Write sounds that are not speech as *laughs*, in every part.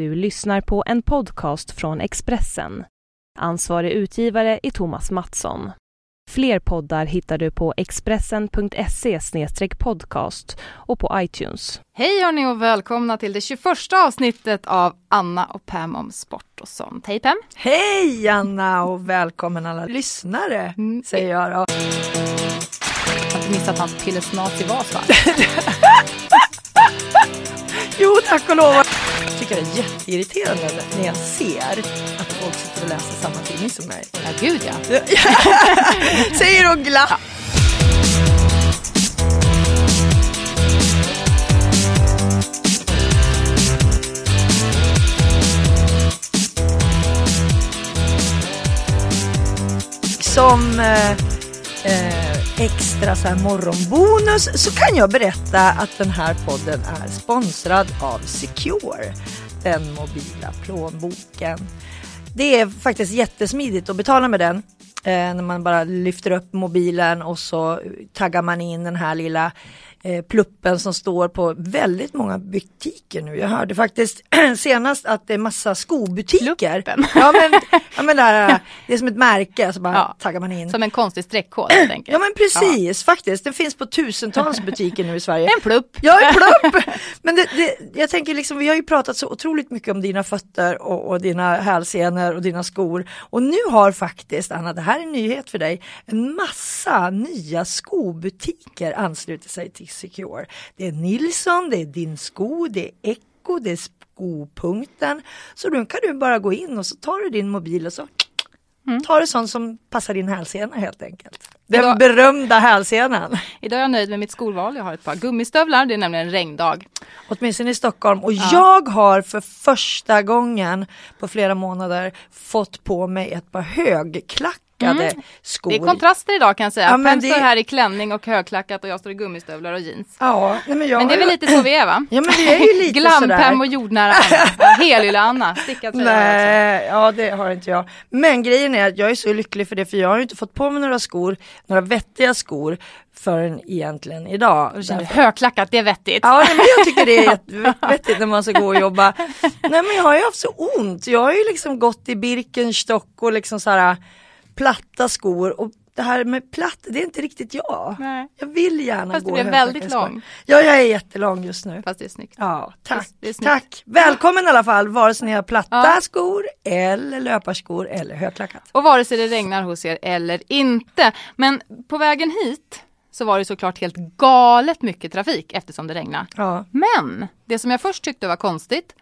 Du lyssnar på en podcast från Expressen. Ansvarig utgivare är Thomas Mattsson. Fler poddar hittar du på expressen.se podcast och på iTunes. Hej hörni och välkomna till det 21 avsnittet av Anna och Pam om sport och sånt. Hej Pam! Hej Anna och välkommen alla lyssnare Mm. säger jag då. Har inte missat hans pillesnat i vas va? *laughs* Jo tack och lov. Tycker det är jätteirriterande när jag ser att folk sitter och läser samma tidning som mig. Ja gud ja. Säger hon glatt. Som eh, eh, extra så här morgonbonus så kan jag berätta att den här podden är sponsrad av Secure, den mobila plånboken. Det är faktiskt jättesmidigt att betala med den. Eh, när man bara lyfter upp mobilen och så taggar man in den här lilla eh, pluppen som står på väldigt många butiker nu. Jag hörde faktiskt *clears throat* senast att det är massa skobutiker. Pluppen? Ja men, *laughs* ja, men det, här, det är som ett märke så bara Ja. taggar man in. Som en konstig streckkod helt enkelt. Ja men precis faktiskt, det finns på tusentals *laughs* butiker nu i Sverige. En plupp. Ja, en *laughs* plupp! Men det, det, jag tänker liksom, vi har ju pratat så otroligt mycket om dina fötter och, och dina hälsenor och dina skor. Och nu har faktiskt, Anna, det här är en nyhet för dig, en massa nya skobutiker anslutit sig till Secure. Det är Nilsson, det är Din Sko, det är Echo, det är Skopunkten. Så då kan du bara gå in och så tar du din mobil och så tar du sånt som passar din hälsena helt enkelt. Den Idag- berömda hälsenan. Idag är jag nöjd med mitt skolval. Jag har ett par gummistövlar. Det är nämligen en regndag. Åtminstone i Stockholm. Och jag har för första gången på flera månader fått på mig ett par högklackade skor. Det är kontraster idag kan jag säga. Ja, men det- står här i klänning och högklackat och jag står i gummistövlar och jeans. Ja, nej, men, jag Men det är väl lite så vi är va? *laughs* Ja men det är ju lite Glam, sådär. Pam och jordnära Anna. *laughs* Helylle Anna. Stickad tröja också. Nej, ja det har inte jag. Men grejen är att jag är så lycklig för det för jag har ju inte fått på mig några skor, några vettiga skor förrän egentligen idag. Högklackat, det är vettigt. Ja nej, men jag tycker det är *laughs* jättevettigt när man ska gå och jobba. Nej men jag har ju haft så ont. Jag har ju liksom gått i Birkenstock och liksom så här platta skor och det här med platt, det är inte riktigt jag. Nej. Jag vill gärna Fast gå du i är väldigt lång. Ja jag är jättelång just nu. Fast det är snyggt. Ja, tack. Det är snyggt. tack. Välkommen i alla fall, vare sig ni har platta Ja. skor eller löparskor eller högklackat. Och vare sig det regnar hos er eller inte. Men på vägen hit så var det såklart helt galet mycket trafik eftersom det regnade. Ja. Men det som jag först tyckte var konstigt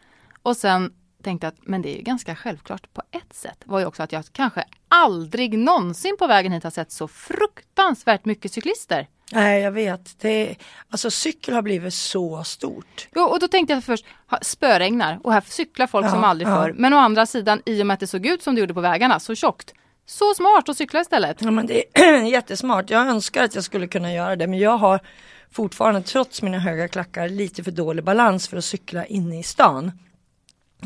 och sen tänkte att men det är ju ganska självklart på ett sätt var ju också att jag kanske aldrig någonsin på vägen hit har sett så fruktansvärt mycket cyklister. Nej jag vet, det alltså cykel har blivit så stort. Jo, och då tänkte jag först, spöregnar och här cyklar folk Ja, som aldrig ja. förr. Men å andra sidan, i och med att det såg ut som det gjorde på vägarna, så tjockt. Så smart att cykla istället. Ja, men det är *clears throat* jättesmart. Jag önskar att jag skulle kunna göra det men jag har fortfarande trots mina höga klackar lite för dålig balans för att cykla inne i stan.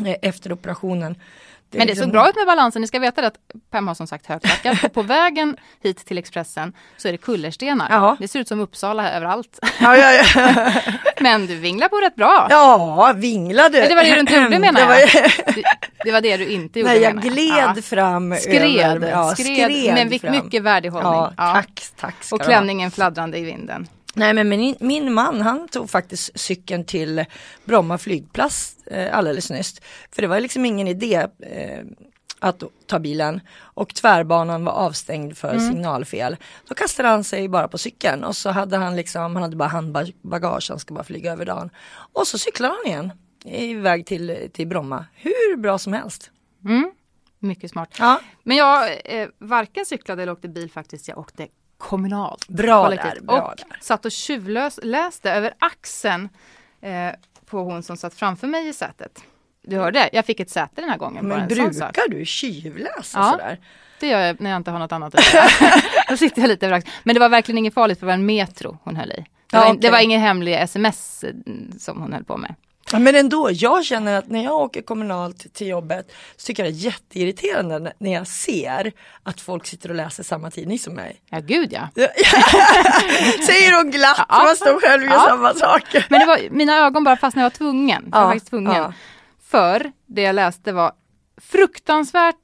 Eh, Efter operationen. Men det liksom- såg bra ut med balansen. Ni ska veta det att Pam har som sagt högklackat. På vägen hit till Expressen så är det kullerstenar. Jaha. Det ser ut som Uppsala överallt. Ja, ja, ja. *laughs* Men du vinglar på rätt bra. ja vinglade. Men det var det du inte gjorde menar Det var- jag. Det, det var det du inte gjorde Nej jag gled Ja. fram. Skred, över, ja, skred, men mycket värdig hållning. Tack, tack Och klänningen fladdrande i vinden. Nej men min, min man han tog faktiskt cykeln till Bromma flygplats eh, alldeles nyss. För det var liksom ingen idé eh, att ta bilen och tvärbanan var avstängd för signalfel. Då kastade han sig bara på cykeln och så hade han liksom, han hade bara handbagage, han ska bara flyga över dagen. Och så cyklade han igen iväg till, till Bromma, hur bra som helst. Mycket smart. Ja, Men jag eh, varken cyklade eller åkte bil faktiskt. Jag åkte kommunalt. Bra kollektivt. där, bra och där. satt och tjuvläste över axeln eh, på hon som satt framför mig i sätet. Du hörde, jag fick ett säte den här gången. men brukar du tjuvläsa Ja. sådär? Det gör jag när jag inte har något annat att göra. *laughs* Då sitter jag lite över axeln. Men det var verkligen inget farligt för det var en metro hon höll i. Det, Ja, var, okej. det var ingen hemlig sms eh, som hon höll på med. Ja, men ändå, jag känner att när jag åker kommunalt till jobbet så tycker jag det är jätteirriterande när- jag ser att folk sitter och läser samma tidning som mig. Ja, gud ja. *laughs* Säger hon glatt, Ja. man står själv och gör Ja. samma sak. Men det var, mina ögon bara fastnade, jag var tvungen. Jag var Ja, faktiskt tvungen. ja. För det jag läste var fruktansvärt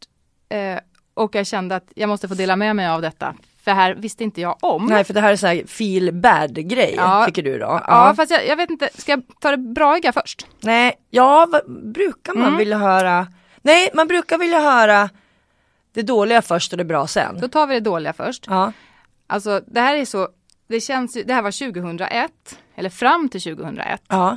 eh, och jag kände att jag måste få dela med mig av detta. För här visste inte jag om. Nej för det här är så här feel bad grej Ja. tycker du då? Ja, Ja. fast jag, jag vet inte, ska jag ta det braiga först? Nej, ja vad brukar man Mm. vilja höra? Nej man brukar vilja höra det dåliga först och det bra sen. Då tar vi det dåliga först. Ja. Alltså det här är så, det känns ju, det här var 2001, eller fram till 2001. Ja.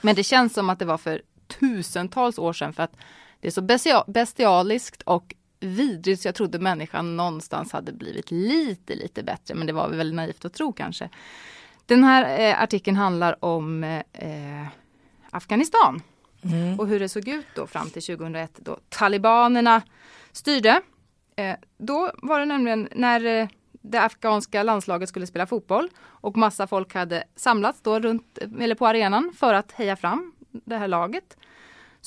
Men det känns som att det var för tusentals år sedan för att det är så bestia- bestialiskt och vidrigt så jag trodde människan någonstans hade blivit lite, lite bättre. Men det var väl naivt att tro kanske. Den här eh, artikeln handlar om eh, Afghanistan och hur det såg ut då fram till 2001 då talibanerna styrde. Eh, då var det nämligen när eh, det afghanska landslaget skulle spela fotboll och massa folk hade samlats då runt, eller på arenan för att heja fram det här laget.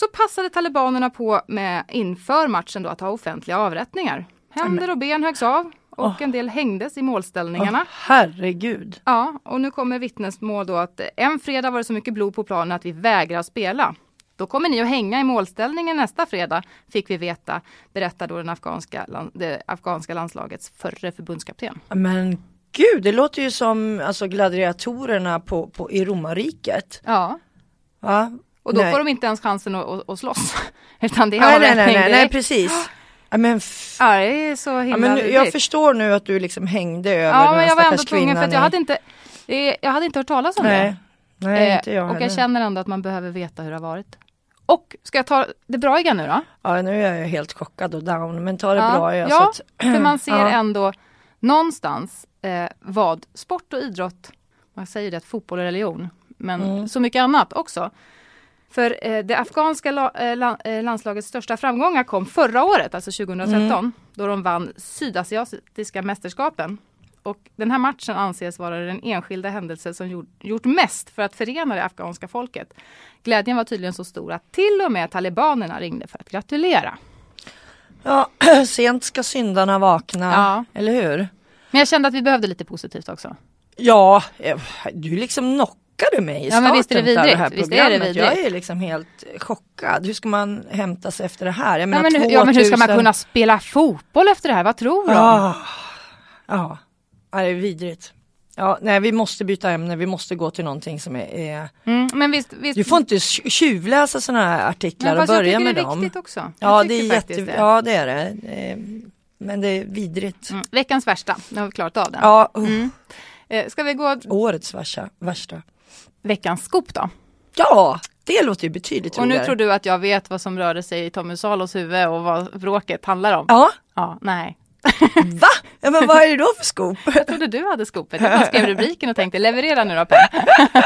Så passade talibanerna på med inför matchen då att ha offentliga avrättningar. Händer och ben höggs av och en del hängdes i målställningarna. Åh, herregud. Ja, och nu kommer vittnesmål då att en fredag var det så mycket blod på planen att vi vägrar spela. Då kommer ni att hänga i målställningen nästa fredag, fick vi veta, berättar då den afghanska, det afghanska landslagets förre förbundskapten. Men gud, det låter ju som alltså, gladiatorerna på, på, i romarriket. Ja, Va? Och då Nej. får de inte ens chansen att, att, att slåss. *laughs* Utan det är nej, nej, nej, nej, nej, precis. Ja, men, Ja, det är så himla ja, men nu- jag förstår nu att du liksom hängde över Ja, den här jag var ändå tvungen för att jag hade inte, jag hade inte hört talas om Nej, det. nej Eh, inte jag och jag heller. känner ändå att man behöver veta hur det har varit. Och ska jag ta det bra igen nu då? Ja, nu är jag helt chockad och down, men ta det Ja, bra. Ja, att, för man *clears throat* ser Ja. ändå någonstans eh, vad sport och idrott, man säger det att fotboll är religion, men Mm. så mycket annat också. För eh, det afghanska la, eh, la, eh, landslagets största framgångar kom förra året, alltså 2013, Mm. då de vann sydasiatiska mästerskapen. Och den här matchen anses vara den enskilda händelse som gjort, gjort mest för att förena det afghanska folket. Glädjen var tydligen så stor att till och med talibanerna ringde för att gratulera. Ja, *clears throat* sent ska syndarna vakna, Ja. eller hur? Men jag kände att vi behövde lite positivt också. Ja, eh, du liksom knockade mig i Ja, men visst är det starten vidrigt. här Visst är det programmet. Jag vidrigt. är liksom helt chockad. Hur ska man hämta sig efter det här? Jag Ja menar, men, hur- ja, men hur ska man 2000 kunna spela fotboll efter det här? Vad tror de? Ja, ja. ja, det är vidrigt. Ja, nej, vi måste byta ämne. Vi måste gå till någonting som är... är... Mm, men visst, visst. Du får inte tj- tjuvläsa sådana här artiklar men och fast jag börja tycker med det är dem. också. Ja, Jag det är tycker jätte... det. Ja, det är det. Eh, Men det är vidrigt. Mm. Veckans värsta, nu har vi klarat av den. Ja, uh, Mm. Eh, ska vi gå årets värsta. värsta. Veckans skop då? Ja, det låter ju betydligt Och nu roligare. tror du att jag vet vad som rörde sig i Tommy Salos huvud och vad bråket handlar om? Ja, Ja, nej. va? Ja, men vad är det då för skop? *laughs* Jag trodde du hade skopet. Jag skrev rubriken och tänkte leverera nu då Per. *laughs*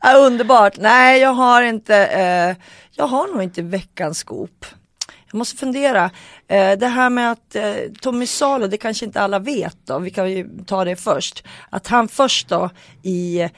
Ja, underbart. Nej, jag har inte, eh, jag har nog inte veckans skop. Jag måste fundera. Eh, det här med att eh, Tommy Salo, det kanske inte alla vet då, vi kan ju ta det först. Att han först då i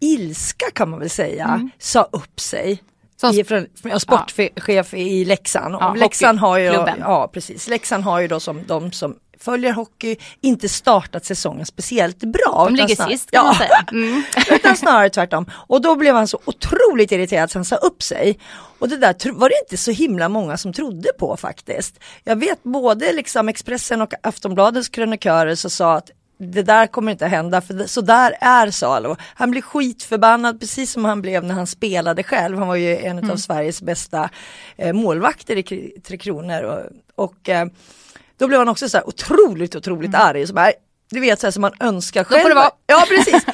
ilska kan man väl säga, sa upp sig. Mm. Som- I, från, från, ja, sportchef i Leksand. Ja, Leksand har ju, då, ja precis, Leksand har ju då som de som följer hockey inte startat säsongen speciellt bra. De ligger snar- sist kan man Ja. säga. *laughs* Mm. Utan snarare tvärtom. Och då blev han så otroligt irriterad så han sa upp sig. Och det där var det inte så himla många som trodde på faktiskt. Jag vet både liksom Expressen och Aftonbladets krönikörer som sa att det där kommer inte hända för så där är Salo. Han blir skitförbannad precis som han blev när han spelade själv. Han var ju en av Sveriges bästa eh, målvakter i Tre Kronor. Och, och eh, då blev han också så här otroligt, otroligt arg. Så bara, du vet så här som man önskar själv. Ja precis.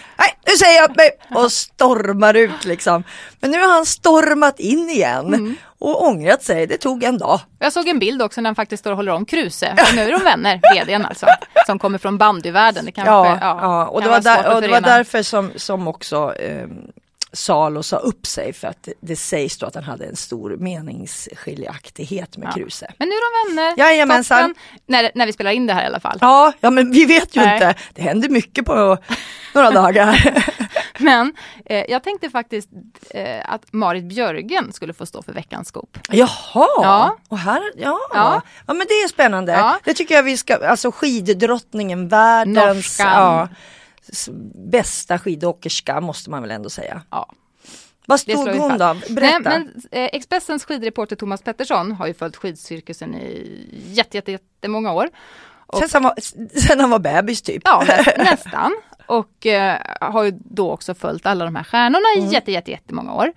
Nu säger jag upp mig och stormar ut liksom. Men nu har han stormat in igen Mm. och ångrat sig. Det tog en dag. Jag såg en bild också när han faktiskt står och håller om Kruse. *laughs* Och nu är de vänner, vdn alltså. Som kommer från bandyvärlden. Det kanske, Ja, ja, och, det var, där, och det var därför som, som också eh, Salo sa upp sig för att det, sägs då att han hade en stor meningsskiljaktighet med Ja. Kruse. Men nu är de vänner. Jajamensan. Toppen. När, när vi spelar in det här i alla fall. Ja, ja men vi vet ju Nej. inte. Det händer mycket på några dagar. *laughs* Men eh, jag tänkte faktiskt eh, att Marit Björgen skulle få stå för veckans skop. Jaha, Ja. och här, ja. Ja. ja. men det är spännande. Ja. Det tycker jag vi ska, alltså skiddrottningen, världens Norskan. ja, bästa skidåkerska måste man väl ändå säga. Ja. Vad stod hon då? Berätta. Nej, men, eh, Expressens skidreporter Thomas Pettersson har ju följt skidcirkusen i jätte, jätte, jättemånga år. och- sen, han var, sen han var bebis typ. Ja, nä, *laughs* nästan. Och eh, har ju då också följt alla de här stjärnorna i Mm. jätte, jätte, jättemånga år.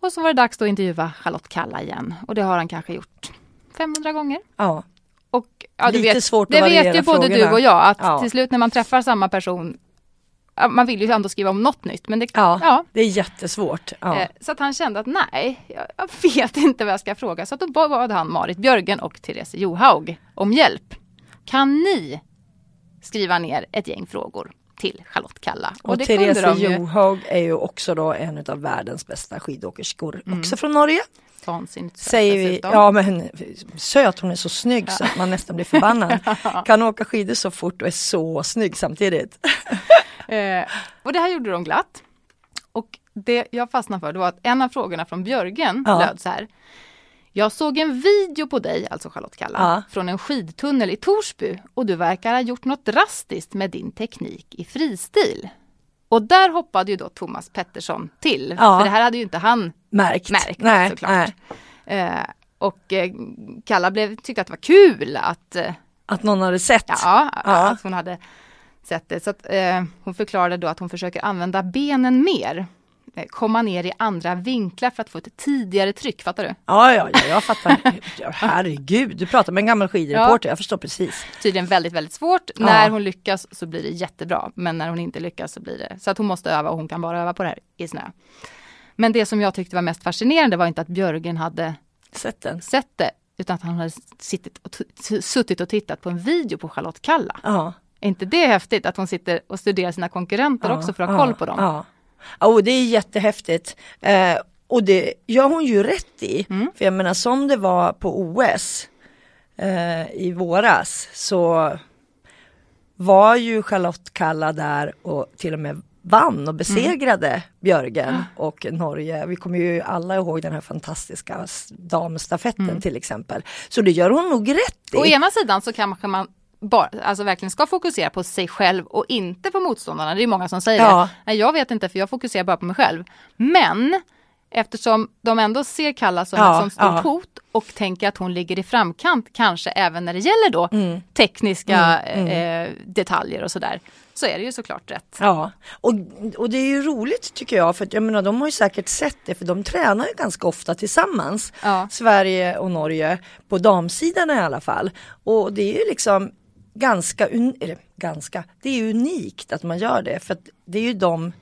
Och så var det dags att intervjua Charlotte Kalla igen. Och det har han kanske gjort 500 gånger. Ja. Och, ja, Lite vet, svårt att Det vet ju både frågorna. du och jag att Ja. till slut när man träffar samma person man vill ju ändå skriva om något nytt. Men det, Ja, ja, det är jättesvårt. Ja. Eh, Så att han kände att nej, jag, vet *laughs* inte vad jag ska fråga. Så att då bad han Marit Björgen och Therese Johaug om hjälp. Kan ni skriva ner ett gäng frågor till Charlotte Kalla? Och, det Therese. Johaug är ju också då en av världens bästa skidåkerskor. Mm. Också från Norge. Vansinnigt söt Säger vi. dessutom. Ja men söt, hon är så snygg så att man nästan blir förbannad. *laughs* Kan åka skidor så fort och är så snygg samtidigt. *laughs* Eh, och det här gjorde de glatt. Och det jag fastnade för det var att en av frågorna från Björgen Ja. löd så här. Jag såg en video på dig, alltså Charlotte Kalla, Ja. från en skidtunnel i Torsby och du verkar ha gjort något drastiskt med din teknik i fristil. Och där hoppade ju då Thomas Pettersson till, Ja. för det här hade ju inte han Märkt. märkt Nej, såklart. nej. Eh, och eh, Kalla blev, tyckte att det var kul att eh, Att någon hade sett. Ja, Ja. att hon hade sett det. Så att, eh, hon förklarade då att hon försöker använda benen mer. Eh, komma ner i andra vinklar för att få ett tidigare tryck, fattar du? Ja, ja, ja jag fattar. *laughs* Ja, herregud, du pratar med en gammal skidreporter, jag förstår precis. Tydligen väldigt, väldigt svårt. Ja. När hon lyckas så blir det jättebra. Men när hon inte lyckas så blir det så att hon måste öva och hon kan bara öva på det här i snö. Men det som jag tyckte var mest fascinerande var inte att Björgen hade Sett den. sett det utan att han hade och suttit och tittat på en video på Charlotte Kalla. Ja. Är inte det häftigt att hon sitter och studerar sina konkurrenter också för att ha ja, koll på dem? Ja, ja och det är jättehäftigt. Eh, och det gör hon ju rätt i. Mm. För jag menar som det var på OS eh, i våras så var ju Charlotte Kalla där och till och med vann och besegrade Mm. Björgen och Norge. Vi kommer ju alla ihåg den här fantastiska damstafetten Mm. till exempel. Så det gör hon nog rätt i. Å ena sidan så kanske man bara, alltså verkligen ska fokusera på sig själv och inte på motståndarna. Det är många som säger Ja. det. Nej, jag vet inte för jag fokuserar bara på mig själv. Men eftersom de ändå ser Kalla som Ja, ett sånt stort ja. hot och tänker att hon ligger i framkant, kanske även när det gäller då Mm. tekniska Eh, detaljer och sådär. Så är det ju såklart rätt. Ja, och, och det är ju roligt tycker jag för att jag menar de har ju säkert sett det för de tränar ju ganska ofta tillsammans. Ja. Sverige och Norge på damsidan i alla fall. Och det är ju liksom ganska, eller ganska, det är unikt att man gör det för att det är ju de,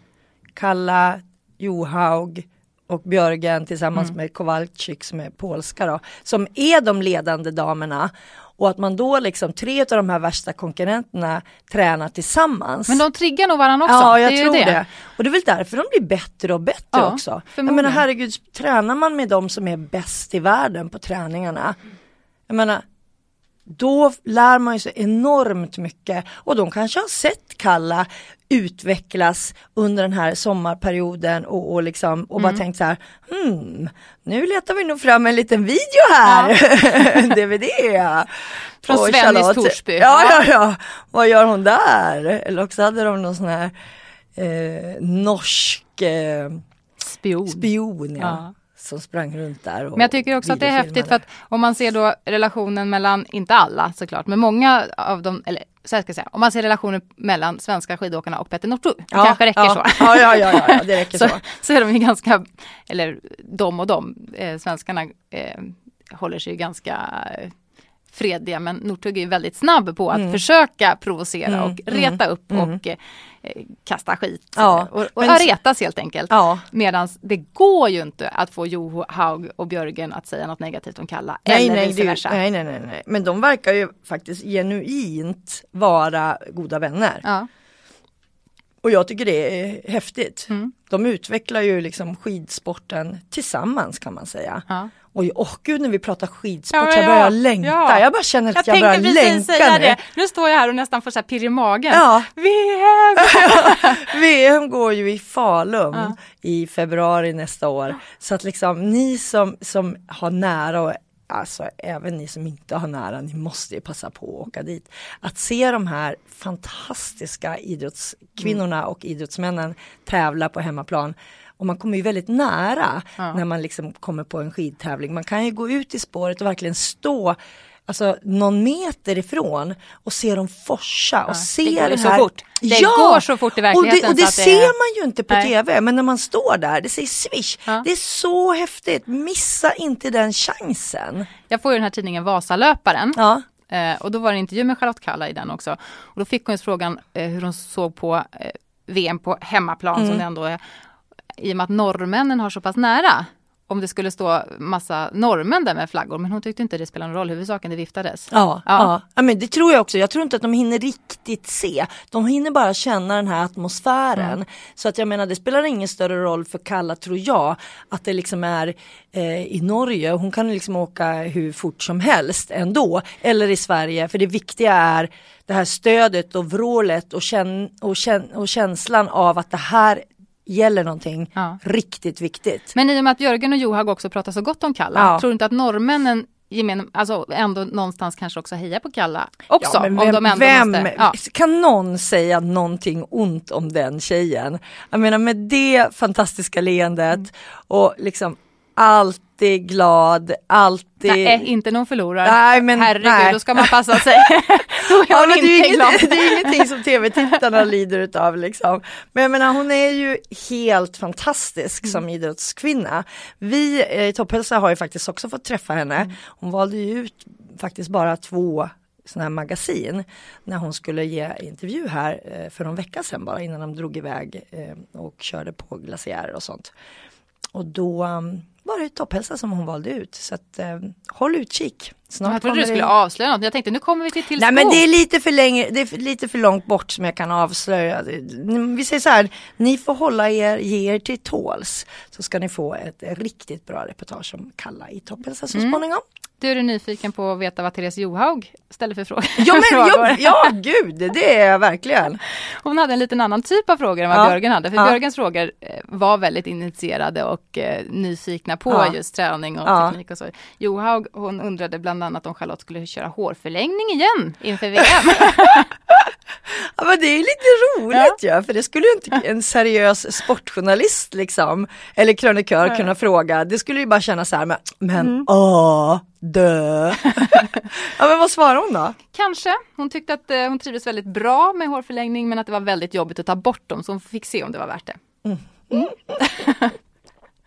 Kalla, Johaug och Björgen tillsammans Mm. med Kowalczyk som är polska då, som är de ledande damerna. Och att man då liksom tre av de här värsta konkurrenterna tränar tillsammans. Men de triggar nog varandra också. Ja, jag det tror det. det. Och det är väl därför de blir bättre och bättre Ja, också. Jag menar herregud, tränar man med de som är bäst i världen på träningarna. Jag menar, då lär man sig enormt mycket och de kanske har sett Kalla utvecklas under den här sommarperioden och, och, liksom, och bara Mm. tänkt så här, hmm, nu letar vi nog fram en liten video här, DVD. *laughs* Från Och Sven i Charlotte- Torsby. Ja, ja, ja, vad gör hon där? Eller också hade de någon sån här eh, norsk eh, Spion. spion ja, Ja. Som sprang runt där. Men jag tycker också att det är häftigt för att om man ser då relationen mellan, inte alla såklart, men många av dem, eller så här ska jag säga, om man ser relationen mellan svenska skidåkarna och Petter Northug, det ja, kanske räcker ja, så. Ja, ja, ja, ja, det räcker *laughs* så. så, så är de ju ganska, eller de och de, eh, svenskarna eh, håller sig ju ganska eh, fredliga men Northug är väldigt snabb på att Mm. försöka provocera Mm, och reta upp mm. och eh, kasta skit. Ja, och och men retas helt enkelt. Ja, Medan det går ju inte att få Johaug och Björgen att säga något negativt om Kalla. nej, eller nej, vice versa. nej, nej, nej, nej, men de verkar ju faktiskt genuint vara goda vänner. Ja. Och jag tycker det är häftigt. Mm. De utvecklar ju liksom skidsporten tillsammans kan man säga. Ja. Och åh gud när vi pratar skidsport Ja, så jag ja, börjar längta. ja. Jag bara känner att Jag jag, börjar längta säga nu. det. Nu står jag här och nästan får så här pirr i magen. Ja. VM! *laughs* VM går ju i Falun Ja. i februari nästa år. Så att liksom ni som, som har nära och alltså även ni som inte har nära, ni måste ju passa på att åka dit. Att se de här fantastiska idrottskvinnorna och idrottsmännen tävla på hemmaplan och man kommer ju väldigt nära Ja. när man liksom kommer på en skidtävling. Man kan ju gå ut i spåret och verkligen stå Alltså någon meter ifrån och se dem forsa och se det går det så här. fort. Det går så fort i verkligheten Och det, och det så att det är- ser man ju inte på Nej. tv men när man står där, det säger swish. Ja. Det är så häftigt, missa inte den chansen. Jag får ju den här tidningen Vasalöparen. Ja. Eh, och då var det en intervju med Charlotte Kalla i den också. Och då fick hon just frågan eh, hur hon såg på eh, VM på hemmaplan Mm. som det ändå är. I och med att norrmännen har så pass nära. Om det skulle stå massa norrmän där med flaggor. Men hon tyckte inte det spelade någon roll. Huvudsaken det viftades. Ja, Ja. ja. men det tror jag också. Jag tror inte att de hinner riktigt se. De hinner bara känna den här atmosfären. Mm. Så att jag menar det spelar ingen större roll för Kalla tror jag att det liksom är eh, i Norge. Hon kan liksom åka hur fort som helst ändå. Eller i Sverige. För det viktiga är det här stödet och vrålet och, känn, och, känn, och känslan av att det här gäller någonting Ja. riktigt viktigt. Men i och med att Jörgen och Johaug också pratar så gott om Kalla. Ja. Tror du inte att norrmännen gemen, alltså ändå någonstans kanske också hejar på Kalla också? Ja, men om vem, de ändå vem måste, ja. kan någon säga någonting ont om den tjejen? Jag menar med det fantastiska leendet Mm. och liksom alltid glad, alltid Nej, inte någon förlorare. Nej, men Herregud, nej. då ska man passa sig. *laughs* då Ja, men det, är inte ju glad. inget, *laughs* det är ingenting som tv-tittarna *laughs* lider utav liksom. Men jag menar hon är ju helt fantastisk som idrottskvinna. Vi eh, i Topphälsa har ju faktiskt också fått träffa henne. Hon valde ju ut faktiskt bara två sådana här magasin när hon skulle ge intervju här eh, för en vecka sedan bara innan de drog iväg eh, och körde på glaciärer och sånt. Och då um, var det Topphälsa som hon valde ut så att eh, håll utkik. Snart Jag trodde du skulle det- avslöja något. Jag tänkte nu kommer vi till till Nej men det är lite för länge, det är lite för långt bort som jag kan avslöja. Vi säger så här, ni får hålla er, ge er till tåls. Så ska ni få ett riktigt bra reportage om Kalla i Topphälsa så småningom. Du är du nyfiken på att veta vad Therese Johaug ställer för frågor? Ja men *laughs* ja, ja gud, det är jag verkligen. Hon hade en liten annan typ av frågor än vad Ja. Björgen hade. För Ja. Björgens frågor eh, var väldigt initierade och eh, nyfikna på Ja. just träning och teknik och så. Johaug hon undrade bland annat om Charlotte skulle köra hårförlängning igen inför VM. *laughs* Ja men det är lite roligt ja, för det skulle ju inte en seriös sportjournalist liksom, eller krönikör kunna fråga. Det skulle ju bara kännas så här, men, men Mm. åh, dö. *laughs* ja men vad svarar hon då? Kanske. Hon tyckte att eh, hon trivdes väldigt bra med hårförlängning men att det var väldigt jobbigt att ta bort dem så hon fick se om det var värt det. *laughs*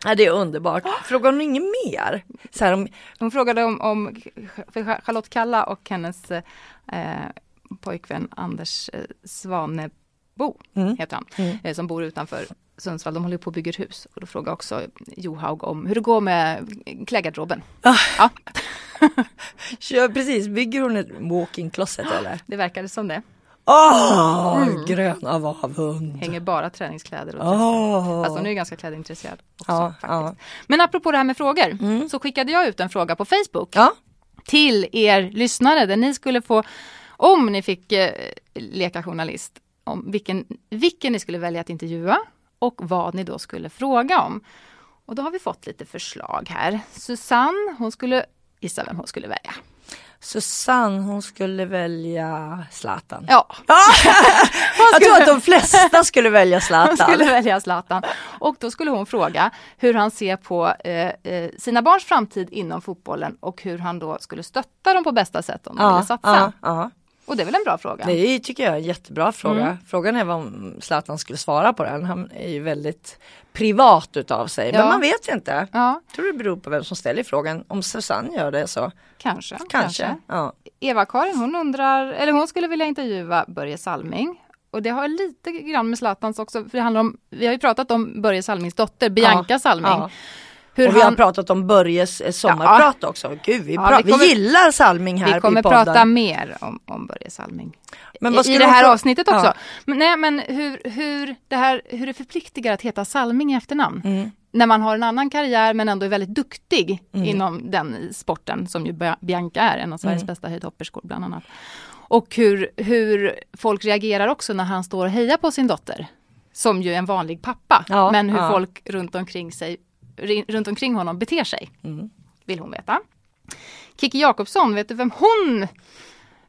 Ja, det är underbart. Frågar hon inget mer? Så här, om, Hon frågade om, om Charlotte Kalla och hennes eh, pojkvän Anders eh, Svanebo, Mm. heter han, Mm. eh, som bor utanför Sundsvall. De håller på och bygger hus. Och då frågade också Johaug om hur det går med klädgarderoben. Ah. Ja, *laughs* kör, precis, bygger hon ett walk-in closet eller? det verkade som det. Åh, Mm. grön av avund. Hänger bara träningskläder och Åh. Fast hon är ju ganska klädintresserad också. Ja, faktiskt. ja. Men apropå det här med frågor så skickade jag ut en fråga på Facebook. Ja, till er lyssnare där ni skulle få, om ni fick eh, leka journalist, om vilken, vilken ni skulle välja att intervjua och vad ni då skulle fråga om. Och då har vi fått lite förslag här. Susanne, hon skulle, gissa vem hon skulle välja. Susanne hon skulle välja Zlatan. Ja, *laughs* Jag tror att de flesta skulle välja hon Zlatan. skulle välja Zlatan. Och då skulle hon fråga hur han ser på eh, eh, sina barns framtid inom fotbollen och hur han då skulle stötta dem på bästa sätt om de ville Ja, satsa. ja, ja. Och det är väl en bra fråga? Det tycker jag är en jättebra fråga. Mm. Frågan är vad om Zlatan skulle svara på den. Han är ju väldigt privat utav sig. Ja. Men man vet inte. Ja, tror det beror på vem som ställer frågan. Om Susanne gör det så kanske. kanske. Ja. Eva-Karin hon undrar, eller hon skulle vilja intervjua Börje Salming. Och det har lite grann med Zlatans också, för det handlar om, vi har ju pratat om Börje Salmings dotter, Bianca Ja, Salming. Ja. Hur och vi har pratat om Börjes eh, sommarprat också. Gud, vi, Ja, vi kommer- vi gillar Salming här vi kommer i podden. prata mer om, om Börje Salming. Men vad I, I det här frå- avsnittet också. Ja. Men, nej, men hur, hur, det här, hur det förpliktigar att heta Salming i efternamn. Mm. När man har en annan karriär men ändå är väldigt duktig Mm. inom den sporten som ju Bia- Bianca är, en av Sveriges Mm. bästa höjdhopperskor bland annat. Och hur, hur folk reagerar också när han står och hejar på sin dotter. Som ju är en vanlig pappa. Ja, men hur ja. folk runt omkring, sig, runt omkring honom beter sig. Mm. Vill hon veta. Kiki Jakobsson, vet du vem hon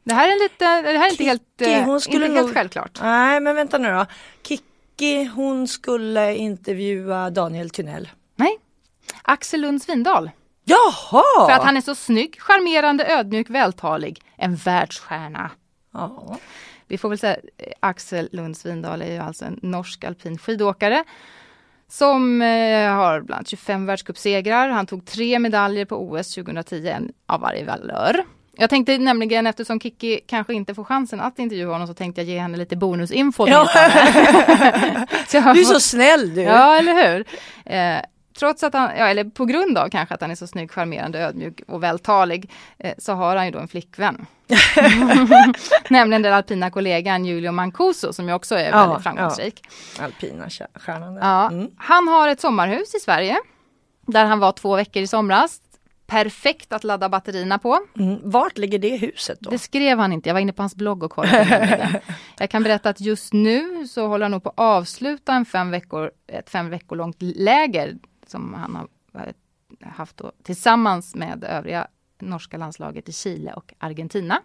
Det här är lite, det här är inte helt, Kiki, eh, hon skulle inte helt nog- självklart. Nej men vänta nu då. Kikki Kikki hon skulle intervjua Daniel Tynell. Nej, Axel Lund Svindal. Jaha! För att han är så snygg, charmerande, ödmjuk, vältalig. En världsstjärna. Ja. Vi får väl säga eh, Axel Lund Svindal är ju alltså en norsk alpin skidåkare. Som eh, har bland annat 25 världscupsegrar. Han tog tre medaljer på OS 2010, en av varje valör. Jag tänkte nämligen eftersom Kiki kanske inte får chansen att intervjua honom så tänkte jag ge henne lite bonusinfo. Ja. *laughs* Du är så snäll du! Ja, eller hur? Eh, trots att han, ja, eller på grund av kanske att han är så snygg, charmerande, ödmjuk och vältalig, eh, så har han ju då en flickvän. *laughs* Nämligen den alpina kollegan Julio Mancuso som ju också är Ja, väldigt framgångsrik. Alpina kä- stjärnan. Ja. Mm. Han har ett sommarhus i Sverige, där han var två veckor i somras. Perfekt att ladda batterierna på. Mm. Vart ligger det huset då? Det skrev han inte, jag var inne på hans blogg och kollade. *laughs* jag kan berätta att just nu så håller han nog på att avsluta en fem veckor, ett fem veckor långt läger som han har eh, haft då, tillsammans med övriga norska landslaget i Chile och Argentina.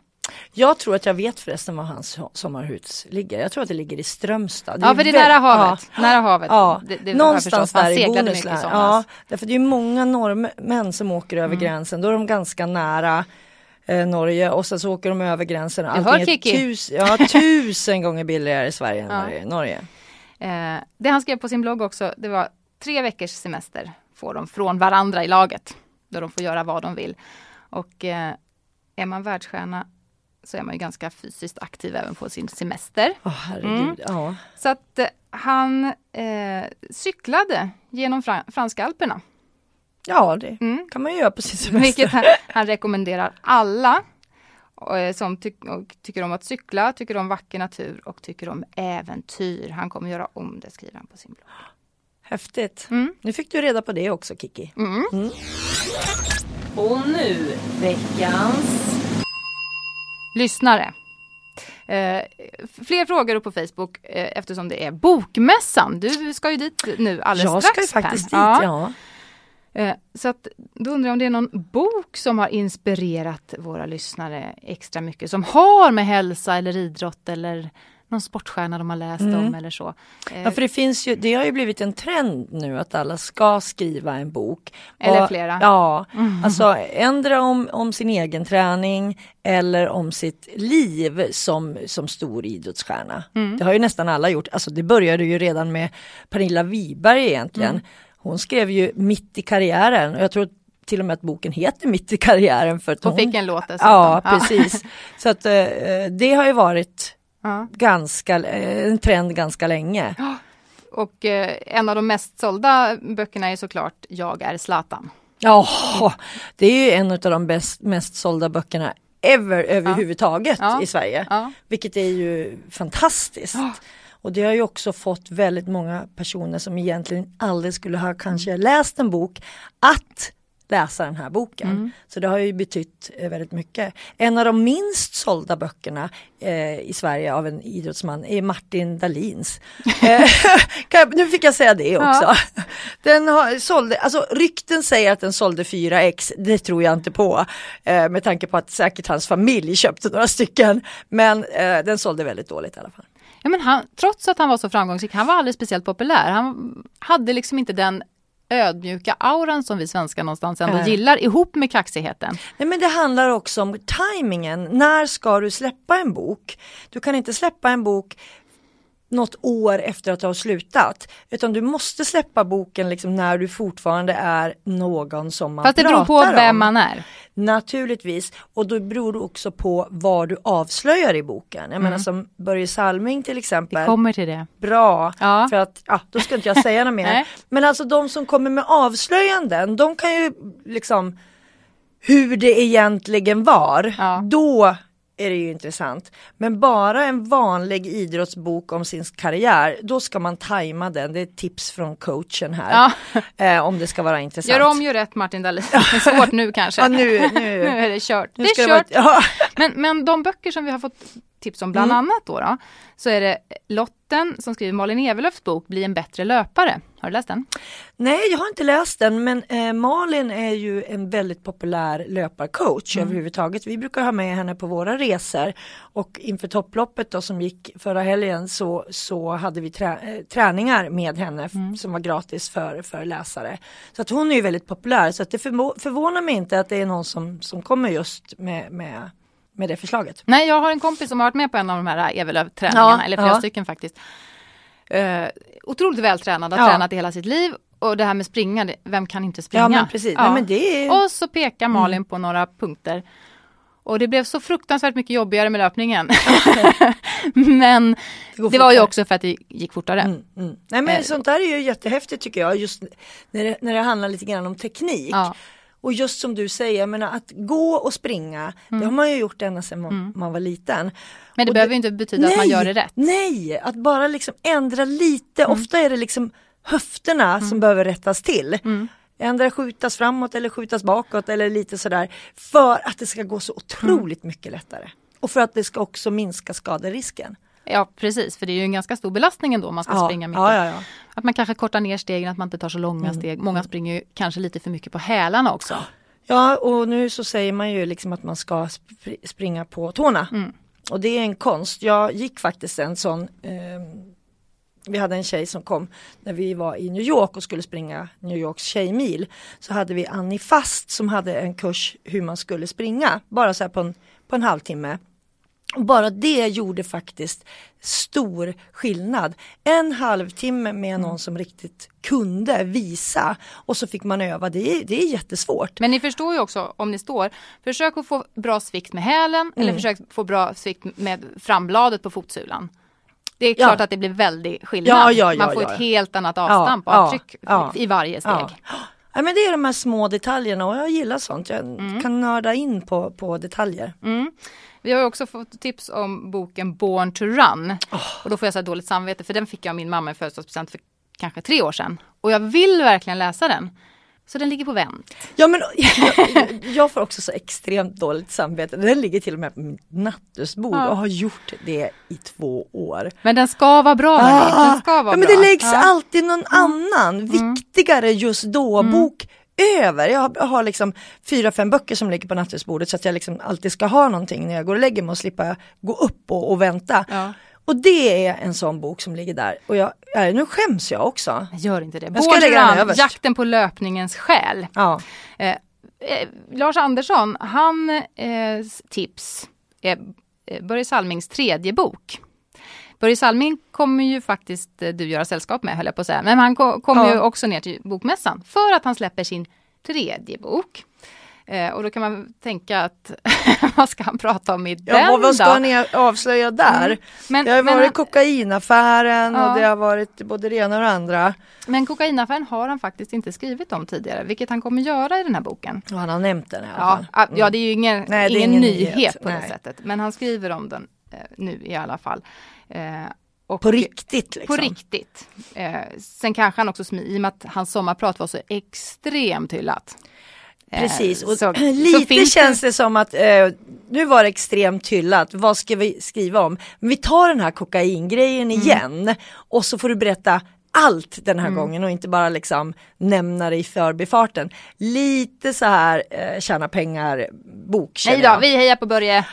Jag tror att jag vet förresten var hans so- sommarhus ligger. Jag tror att det ligger i Strömstad. Ja, för det är nära havet. Nära havet. Ja, Det, det någonstans där i Bohuslän. Ja, därför det är många norrmän som åker över Mm. gränsen. Då är de ganska nära eh, Norge och sen så åker de över gränsen. Du hör, Kiki. tus, ja, *laughs* tusen gånger billigare i Sverige än Ja. det Norge. Eh, det han skrev på sin blogg också, det var tre veckors semester får de från varandra i laget. Där de får göra vad de vill. Och eh, är man världsstjärna så är man ju ganska fysiskt aktiv även på sin semester. Herregud, Mm. ja. Så att eh, han eh, cyklade genom Fran- franska alperna. Ja, det Mm. kan man ju göra på sin semester. Vilket han, han rekommenderar alla och, eh, som ty och tycker om att cykla, tycker om vacker natur och tycker om äventyr. Han kommer göra om det, skriver han på sin blogg. Häftigt. Mm. Nu fick du reda på det också Kiki. Mm. Och nu veckans... Lyssnare. Eh, fler frågor på Facebook eh, eftersom det är Bokmässan. Du ska ju dit nu alldeles jag ska strax. ju faktiskt dit, Per. ja. Eh, så att, då undrar jag om det är någon bok som har inspirerat våra lyssnare extra mycket. Som har med hälsa eller idrott eller någon sportstjärna de har läst Mm. om eller så. Eh, Ja, för det finns ju, det har ju blivit en trend nu att alla ska skriva en bok. Eller Och- flera. Ja, alltså ändra om, om sin egen träning eller om sitt liv som, som stor idrottsstjärna. Mm. Det har ju nästan alla gjort. Alltså det började ju redan med Pernilla Wiberg egentligen. Mm. Hon skrev ju mitt i karriären och jag tror till och med att boken heter Mitt i karriären. För att Hon hon fick en låt dessutom. Ja, precis. *laughs* Så att eh, det har ju varit Ja. ganska, eh, en trend ganska länge. Och eh, en av de mest sålda böckerna är såklart Jag är Zlatan. Ja, det är ju en av de bäst, mest sålda böckerna ever överhuvudtaget Ja. i Sverige. Vilket är ju fantastiskt. Och det har ju också fått väldigt många personer som egentligen aldrig skulle ha kanske läst en bok att läsa den här boken. Mm. Så det har ju betytt eh, väldigt mycket. En av de minst sålda böckerna eh, i Sverige av en idrottsman är Martin Dahlins. *laughs* Eh, *laughs* jag, nu fick jag säga det också. Ja. *laughs* Den har, sålde, alltså rykten säger att den sålde 4x, det tror jag inte på. Eh, med tanke på att säkert hans familj köpte några stycken. Men eh, den sålde väldigt dåligt i alla fall. Ja, men han, trots att han var så framgångsrik, han var aldrig speciellt populär. Han hade liksom inte den ödmjuka auran som vi svenskar någonstans ändå Nej. gillar ihop med kaxigheten. Nej men det handlar också om tajmingen. När ska du släppa en bok? Du kan inte släppa en bok något år efter att du har slutat. Utan du måste släppa boken liksom när du fortfarande är någon som man Fast det beror på pratar vem om. man är. Naturligtvis, och då beror det också på vad du avslöjar i boken. Jag menar som Börje Salming till Vi exempel. kommer till det. Bra, Ja. för att, ja, då ska inte jag säga något mer. *laughs* Men alltså de som kommer med avslöjanden, de kan ju liksom hur det egentligen var. Ja. Då är det ju intressant. Men bara en vanlig idrottsbok om sin karriär, då ska man tajma den. Det är ett tips från coachen här. Eh, om det ska vara intressant. Gör om, gör rätt Martin Dahlin. Det är svårt nu kanske. Ja, nu, nu *laughs* nu. är det kört. Nu det är det vara- kört. ja. Men, men de böcker som vi har fått tips om bland Mm. annat då, då, så är det Lotten som skriver Malin Evelöfs bok Bli en bättre löpare. Har du läst den? Nej, jag har inte läst den, men eh, Malin är ju en väldigt populär löparcoach Mm. överhuvudtaget. Vi brukar ha med henne på våra resor och inför topploppet då som gick förra helgen så, så hade vi trä, eh, träningar med henne Mm. som var gratis för, för läsare. Så att hon är ju väldigt populär så att det förvånar mig inte att det är någon som, som kommer just med, med, med det förslaget. Nej, jag har en kompis som har varit med på en av de här Evelöv-träningarna, Ja, eller flera ja. stycken faktiskt. Uh, otroligt vältränad, har Ja. tränat i hela sitt liv. Och det här med springa, det- vem kan inte springa? Ja men precis, Nej, men det är... Och så pekar Malin på några punkter. Och det blev så fruktansvärt mycket jobbigare med löpningen. *laughs* men går det var ju också för att det gick fortare. Mm, mm. Nej men Eh. sånt där är ju jättehäftigt tycker jag, just när det, när det handlar lite grann om teknik. Ja. Och just som du säger, jag menar att gå och springa, det har man ju gjort ända sedan man, man var liten. Mm. Men det Och behöver ju inte betyda att man gör det rätt. Nej, att bara liksom ändra lite, Mm. ofta är det liksom höfterna som behöver rättas till. Mm. Ändra skjutas framåt eller skjutas bakåt eller lite sådär. För att det ska gå så otroligt Mm. mycket lättare. Och för att det ska också minska skaderisken. Ja precis, för det är ju en ganska stor belastning ändå om man ska Ja, springa mycket. ja, ja. Att man kanske kortar ner stegen, att man inte tar så långa Mm. steg. Många springer ju kanske lite för mycket på hälarna också. Ja och nu så säger man ju liksom att man ska spr- springa på tårna. Mm. Och det är en konst. Jag gick faktiskt en sån ehm, vi hade en tjej som kom när vi var i New York och skulle springa New Yorks tjejmil. Så hade vi Annie Fast som hade en kurs hur man skulle springa. Bara så här på en, på en halvtimme. Bara det gjorde faktiskt stor skillnad. En halvtimme med någon som riktigt kunde visa och så fick man öva. Det är, det är jättesvårt. Men ni förstår ju också om ni står, försök att få bra svikt med hälen eller Mm. försök få bra svikt med frambladet på fotsulan. Det är Ja. klart att det blir väldigt skillnad. Ja, ja, ja, Man får ja. ett helt annat avstamp ja, avtryck ja. i varje steg. Ja. Ja, men det är de här små detaljerna och jag gillar sånt. Jag kan nörda in på, på detaljer. Mm. Vi har också fått tips om boken Born to Run. Och då får jag så dåligt samvete för den fick jag av min mamma i födelsedagspresent för kanske tre år sedan. Och jag vill verkligen läsa den. Så den ligger på vänt. Ja men *laughs* jag, jag får också så extremt dåligt samvete. Den ligger till och med på mitt nattduksbord Ja. och har gjort det i två år. Men den ska vara bra. hörni. Den ska vara Ah! ja, men bra. det läggs Ja. alltid någon annan viktigare just då bok över. Jag har, liksom fyra, fem böcker som ligger på nattduksbordet så att jag liksom alltid ska ha någonting när jag går och lägger mig och slippa gå upp och, och vänta. Ja. Och det är en sån bok som ligger där. Och jag, äh, nu skäms jag också. Gör inte det. Jag ska lägga den överst. jakten på löpningens själ. Ja. Eh, eh, Lars Andersson, han eh, tips är eh, Börje Salmings tredje bok. Börje Salming kommer ju faktiskt eh, du göra sällskap med höll jag på att säga. Men han ko- kommer Ja. ju också ner till bokmässan för att han släpper sin tredje bok. Eh, och då kan man tänka att *laughs* vad ska han prata om i Ja, den och vad ska ni avslöja där? Mm. Men, det har men, varit kokainaffären Ja. och det har varit både det ena och det andra. men kokainaffären har han faktiskt inte skrivit om tidigare, vilket han kommer göra i den här boken. Och han har nämnt den i alla Ja, fall. ah, ja det är ju ingen, Nej, det är ingen ingen nyhet, nyhet. på det Nej. sättet. Men han skriver om den eh, nu i alla fall. Eh, och På riktigt liksom. På riktigt. Eh, sen kanske han också, i och med att hans sommarprat var så extremt hyllat. Eh, Precis, och så- *clears throat* så lite finns känns det som att eh, nu var det extremt hyllat, vad ska vi skriva om? Men vi tar den här kokaingrejen Mm. igen och så får du berätta allt den Mm. här gången och inte bara liksom nämna det i förbifarten. Lite så här eh, tjäna pengar bok Nej då, vi hejar på Börje. Ja,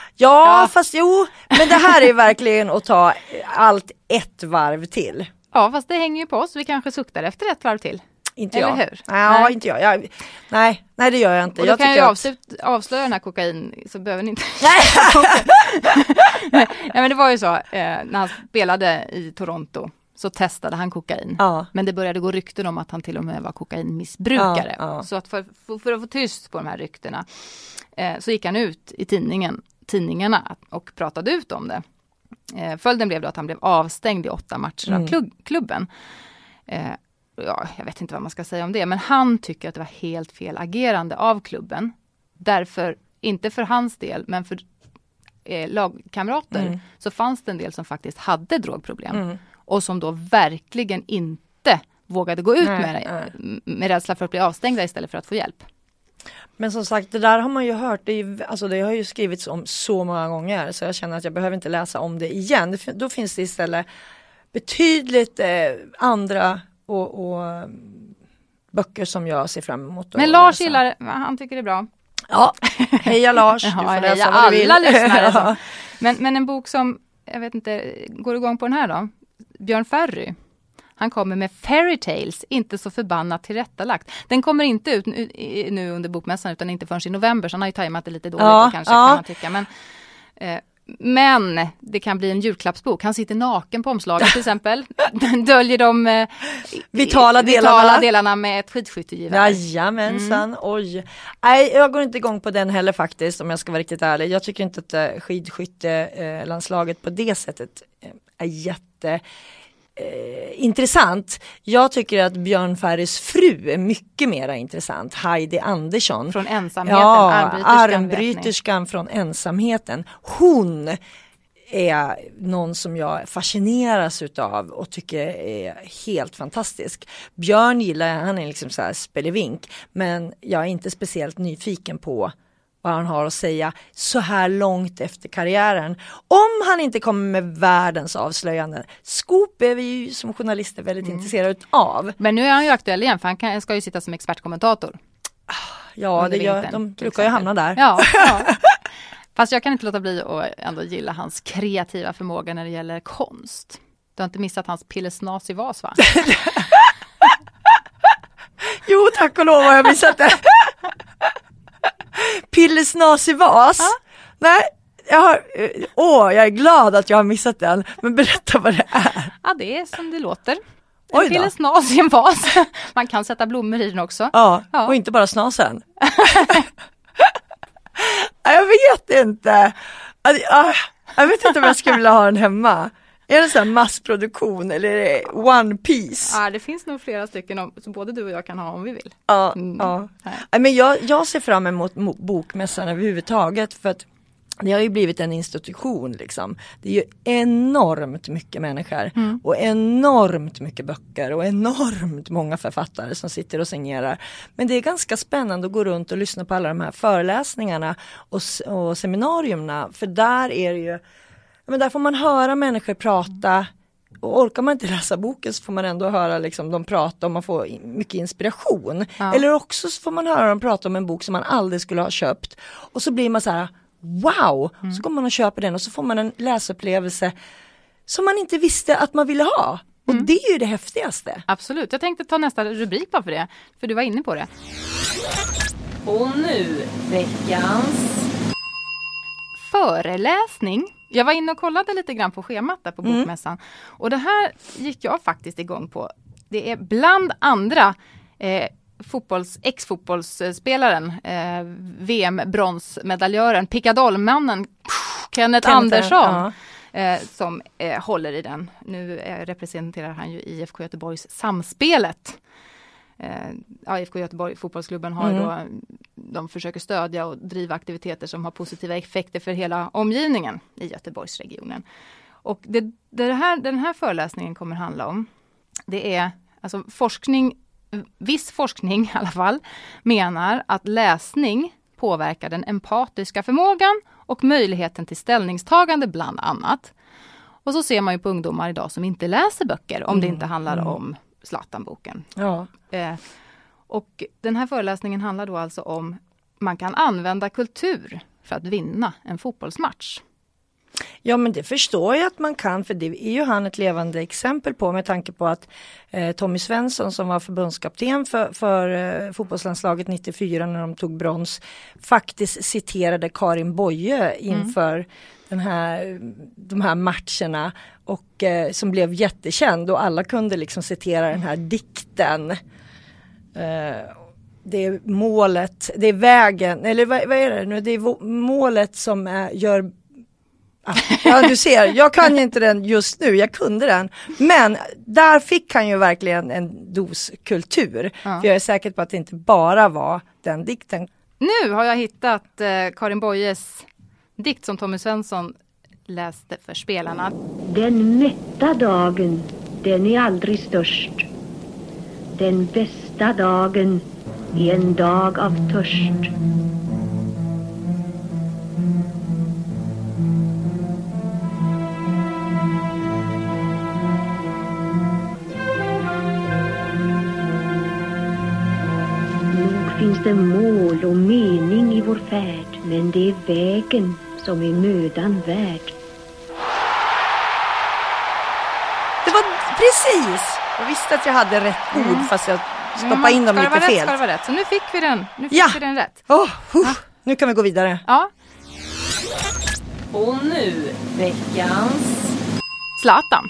Ja. fast jo, men det här är verkligen att ta allt ett varv till. Ja, fast det hänger ju på oss. Vi kanske suktar efter ett varv till. Inte Eller jag. hur? Ja, Nej. inte jag. jag. Nej, nej det gör jag inte. Och då jag kan jag ju avslut, avslöja den här kokain, så behöver ni inte... *laughs* *laughs* Nej. Nej, men det var ju så, eh, när han spelade i Toronto så testade han kokain. Ja. Men det började gå rykten om att han till och med var kokainmissbrukare. Ja, ja. Så att för, för, för att få tyst på de här ryktena eh, så gick han ut i tidningen, tidningarna och pratade ut om det. Eh, följden blev då att han blev avstängd i åtta matcher Mm. av klubb, klubben. Eh, ja, jag vet inte vad man ska säga om det, men han tycker att det var helt fel agerande av klubben. Därför, inte för hans del, men för eh, lagkamrater Mm. så fanns det en del som faktiskt hade drogproblem. Mm. Och som då verkligen inte vågade gå ut Nej, med det, med rädsla för att bli avstängda istället för att få hjälp. Men som sagt, det där har man ju hört, det, är, alltså det har ju skrivits om så många gånger så jag känner att jag behöver inte läsa om det igen. Då finns det istället betydligt eh, andra och, och, mm, böcker som jag ser fram emot. Men Lars läsa. gillar det, han tycker det är bra. Ja, heja Lars, du *laughs* får läsa heja vad du vill. alla lyssnare. *laughs* men, men en bok som, jag vet inte, går du igång på den här då? Björn Ferry. Han kommer med Fairy Tales, inte så förbannat tillrättalagt. Den kommer inte ut nu under bokmässan utan inte förrän i november så han har ju tajmat det lite dåligt ja, kanske ja. kan man tycka. Men, eh, men det kan bli en julklappsbok. Han sitter naken på omslaget till exempel. *laughs* Döljer de eh, vitala, delarna. vitala delarna med ett skidskyttegevär. Jajamensan, mm. oj. Nej, jag går inte igång på den heller faktiskt om jag ska vara riktigt ärlig. Jag tycker inte att eh, skidskyttelandslaget på det sättet eh, är jätte eh, intressant. Jag tycker att Björn Ferrys fru är mycket mer intressant. Heidi Andersson. Från ensamheten, ja, armbryterskan från ensamheten. Hon är någon som jag fascineras utav och tycker är helt fantastisk. Björn gillar jag, han är liksom så här spelevink men jag är inte speciellt nyfiken på vad han har att säga så här långt efter karriären. Om han inte kommer med världens avslöjanden. Scoop är vi ju som journalister väldigt mm. intresserade av. Men nu är han ju aktuell igen för han kan, ska ju sitta som expertkommentator. Ja, det gör, de brukar ju hamna där. Ja, *laughs* ja. Fast jag kan inte låta bli att ändå gilla hans kreativa förmåga när det gäller konst. Du har inte missat hans pillesnas i vas va? *laughs* jo, tack och lov har jag missat det. Pillesnasig vas? Ja. Nej, jag har, åh, jag är glad att jag har missat den. Men berätta vad det är. Ja, det är som det låter. En pillesnas i en vas. *laughs* Man kan sätta blommor i den också. Ja, ja. och inte bara snasen. *laughs* jag vet inte. Jag vet inte om jag skulle vilja ha den hemma. Är det så massproduktion eller är det one piece? Ja det finns nog flera stycken som både du och jag kan ha om vi vill. Ja, mm. ja. Men jag, jag ser fram emot bokmässan överhuvudtaget för att det har ju blivit en institution liksom. Det är ju enormt mycket människor mm. och enormt mycket böcker och enormt många författare som sitter och signerar. Men det är ganska spännande att gå runt och lyssna på alla de här föreläsningarna och, och seminarierna för där är det ju men där får man höra människor prata och orkar man inte läsa boken så får man ändå höra liksom, dem prata och man får mycket inspiration. Ja. Eller också så får man höra dem prata om en bok som man aldrig skulle ha köpt och så blir man så här wow, mm. så går man och köper den och så får man en läsupplevelse som man inte visste att man ville ha. Och mm. det är ju det häftigaste. Absolut, jag tänkte ta nästa rubrik bara för det, för du var inne på det. Och nu veckans föreläsning jag var inne och kollade lite grann på schemat där på mm. Bokmässan. Och det här gick jag faktiskt igång på. Det är bland andra eh, fotbolls, ex-fotbollsspelaren, eh, VM-bronsmedaljören, pickadollmannen Kenneth, Kenneth Andersson. Ja. Eh, som eh, håller i den. Nu eh, representerar han ju IFK Göteborgs Samspelet IFK Göteborg, fotbollsklubben, har mm. då, de försöker stödja och driva aktiviteter som har positiva effekter för hela omgivningen i Göteborgsregionen. Och det, det här, den här föreläsningen kommer handla om, det är alltså forskning, viss forskning *laughs* i alla fall, menar att läsning påverkar den empatiska förmågan och möjligheten till ställningstagande bland annat. Och så ser man ju på ungdomar idag som inte läser böcker om mm. det inte handlar mm. om Zlatan-boken. Ja. Eh, och den här föreläsningen handlar då alltså om man kan använda kultur för att vinna en fotbollsmatch. Ja men det förstår jag att man kan för det är ju han ett levande exempel på med tanke på att eh, Tommy Svensson som var förbundskapten för, för eh, fotbollslandslaget 94 när de tog brons faktiskt citerade Karin Boye inför mm. Den här, de här matcherna och eh, som blev jättekänd och alla kunde liksom citera den här dikten. Eh, det är målet, det är vägen, eller vad, vad är det nu, det är målet som är, gör ah, Ja du ser, jag kan ju inte den just nu, jag kunde den. Men där fick han ju verkligen en dos kultur. Ja. För jag är säker på att det inte bara var den dikten. Nu har jag hittat eh, Karin Boyes dikt som Tommy Svensson läste för spelarna. Den mätta dagen, den är aldrig störst. Den bästa dagen, är en dag av törst. Färd, men det är vägen som är mödan värd. Det var precis! Jag visste att jag hade rätt ord fast jag stoppade in dem Mm. lite Rätt, fel. ska det vara rätt. Så nu fick vi den. Nu fick Ja. vi den rätt. Åh, huh, Nu kan vi gå vidare. Ja. Och nu veckans... Zlatan.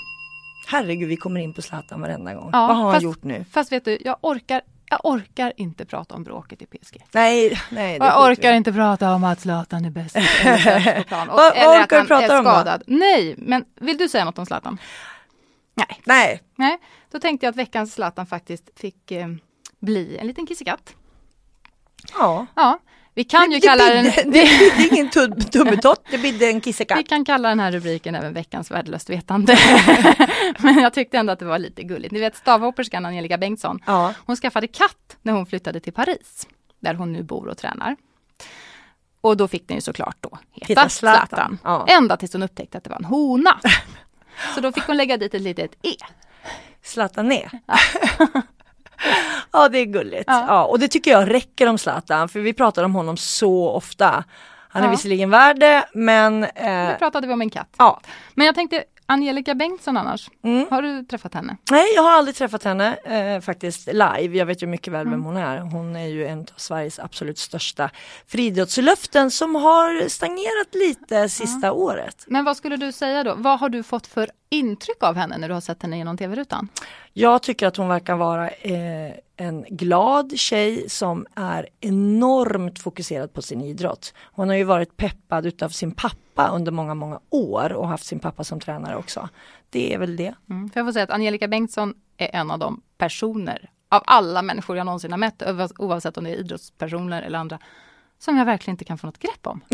Herregud, vi kommer in på Zlatan varenda gång. Ja, Vad har han fast- gjort nu? Fast vet du, jag orkar, jag orkar inte prata om bråket i PSG. Nej, nej. Jag orkar i. inte prata om att Zlatan är bäst *laughs* på plan. Och, Vad- orkar du att prata han är om då? skadad. Nej, men vill du säga något om Zlatan? Nej. Nej, Nej, då tänkte jag att veckans Zlatan faktiskt fick eh, bli en liten kissekatt. ja. Ja, vi kan ju det, kalla bidde, den... *laughs* det bidde ingen tum- tummetott, det bidde en Vi kissekatt. kan kalla den här rubriken även veckans värdelöst vetande. *laughs* Men jag tyckte ändå att det var lite gulligt. Ni vet stavhopperskan Angelica Bengtsson. Ja. Hon skaffade katt när hon flyttade till Paris. Där hon nu bor och tränar. Och då fick den ju såklart då heta Zlatan. Zlatan. Ja. Ända tills hon upptäckte att det var en hona. *laughs* Så då fick hon lägga dit ett litet E. Zlatan ner. Ja. *laughs* det är gulligt. Ja. Ja. och det tycker jag räcker om Zlatan för vi pratar om honom så ofta. Han är Ja. visserligen värd det men Nu eh, pratade vi om en katt. ja. Men jag tänkte Angelica Bengtsson annars. Mm. Har du träffat henne? Nej jag har aldrig träffat henne eh, faktiskt live. Jag vet ju mycket väl Mm. vem hon är. Hon är ju en av Sveriges absolut största friidrottslöften som har stagnerat lite sista året. Men vad skulle du säga då? Vad har du fått för intryck av henne när du har sett henne genom tv-rutan? Jag tycker att hon verkar vara eh, en glad tjej som är enormt fokuserad på sin idrott. Hon har ju varit peppad utav sin pappa under många, många år och haft sin pappa som tränare också. Det är väl det. Mm. För jag får säga att Angelica Bengtsson är en av de personer av alla människor jag någonsin har mött, oavs- oavsett om det är idrottspersoner eller andra, som jag verkligen inte kan få något grepp om. *laughs*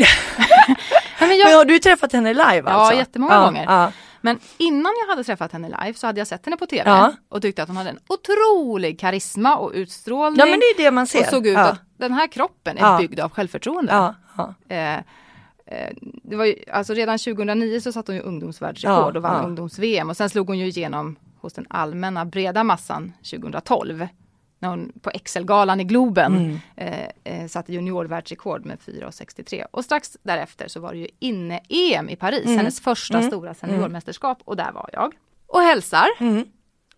Men Men jag, har du träffat henne live Ja, alltså? jättemånga gånger. Ja. men innan jag hade träffat henne live så hade jag sett henne på tv Ja. och tyckte att hon hade en otrolig karisma och utstrålning. ja men det är det man ser. och såg ut ja. att den här kroppen är Ja. byggd av självförtroende. Ja, ja. Eh, eh, det var ju, alltså redan 2009 så satte hon ju ungdomsvärldsrekord Ja, och vann ja. ungdoms-VM och sen slog hon ju igenom hos den allmänna breda massan 2012. När hon på Excel-galan i Globen Mm. eh, eh, satte juniorvärldsrekord med 4,63. Och strax därefter så var det ju inne-EM i Paris, Mm. hennes första stora seniormästerskap och där var jag. Och hälsar Mm.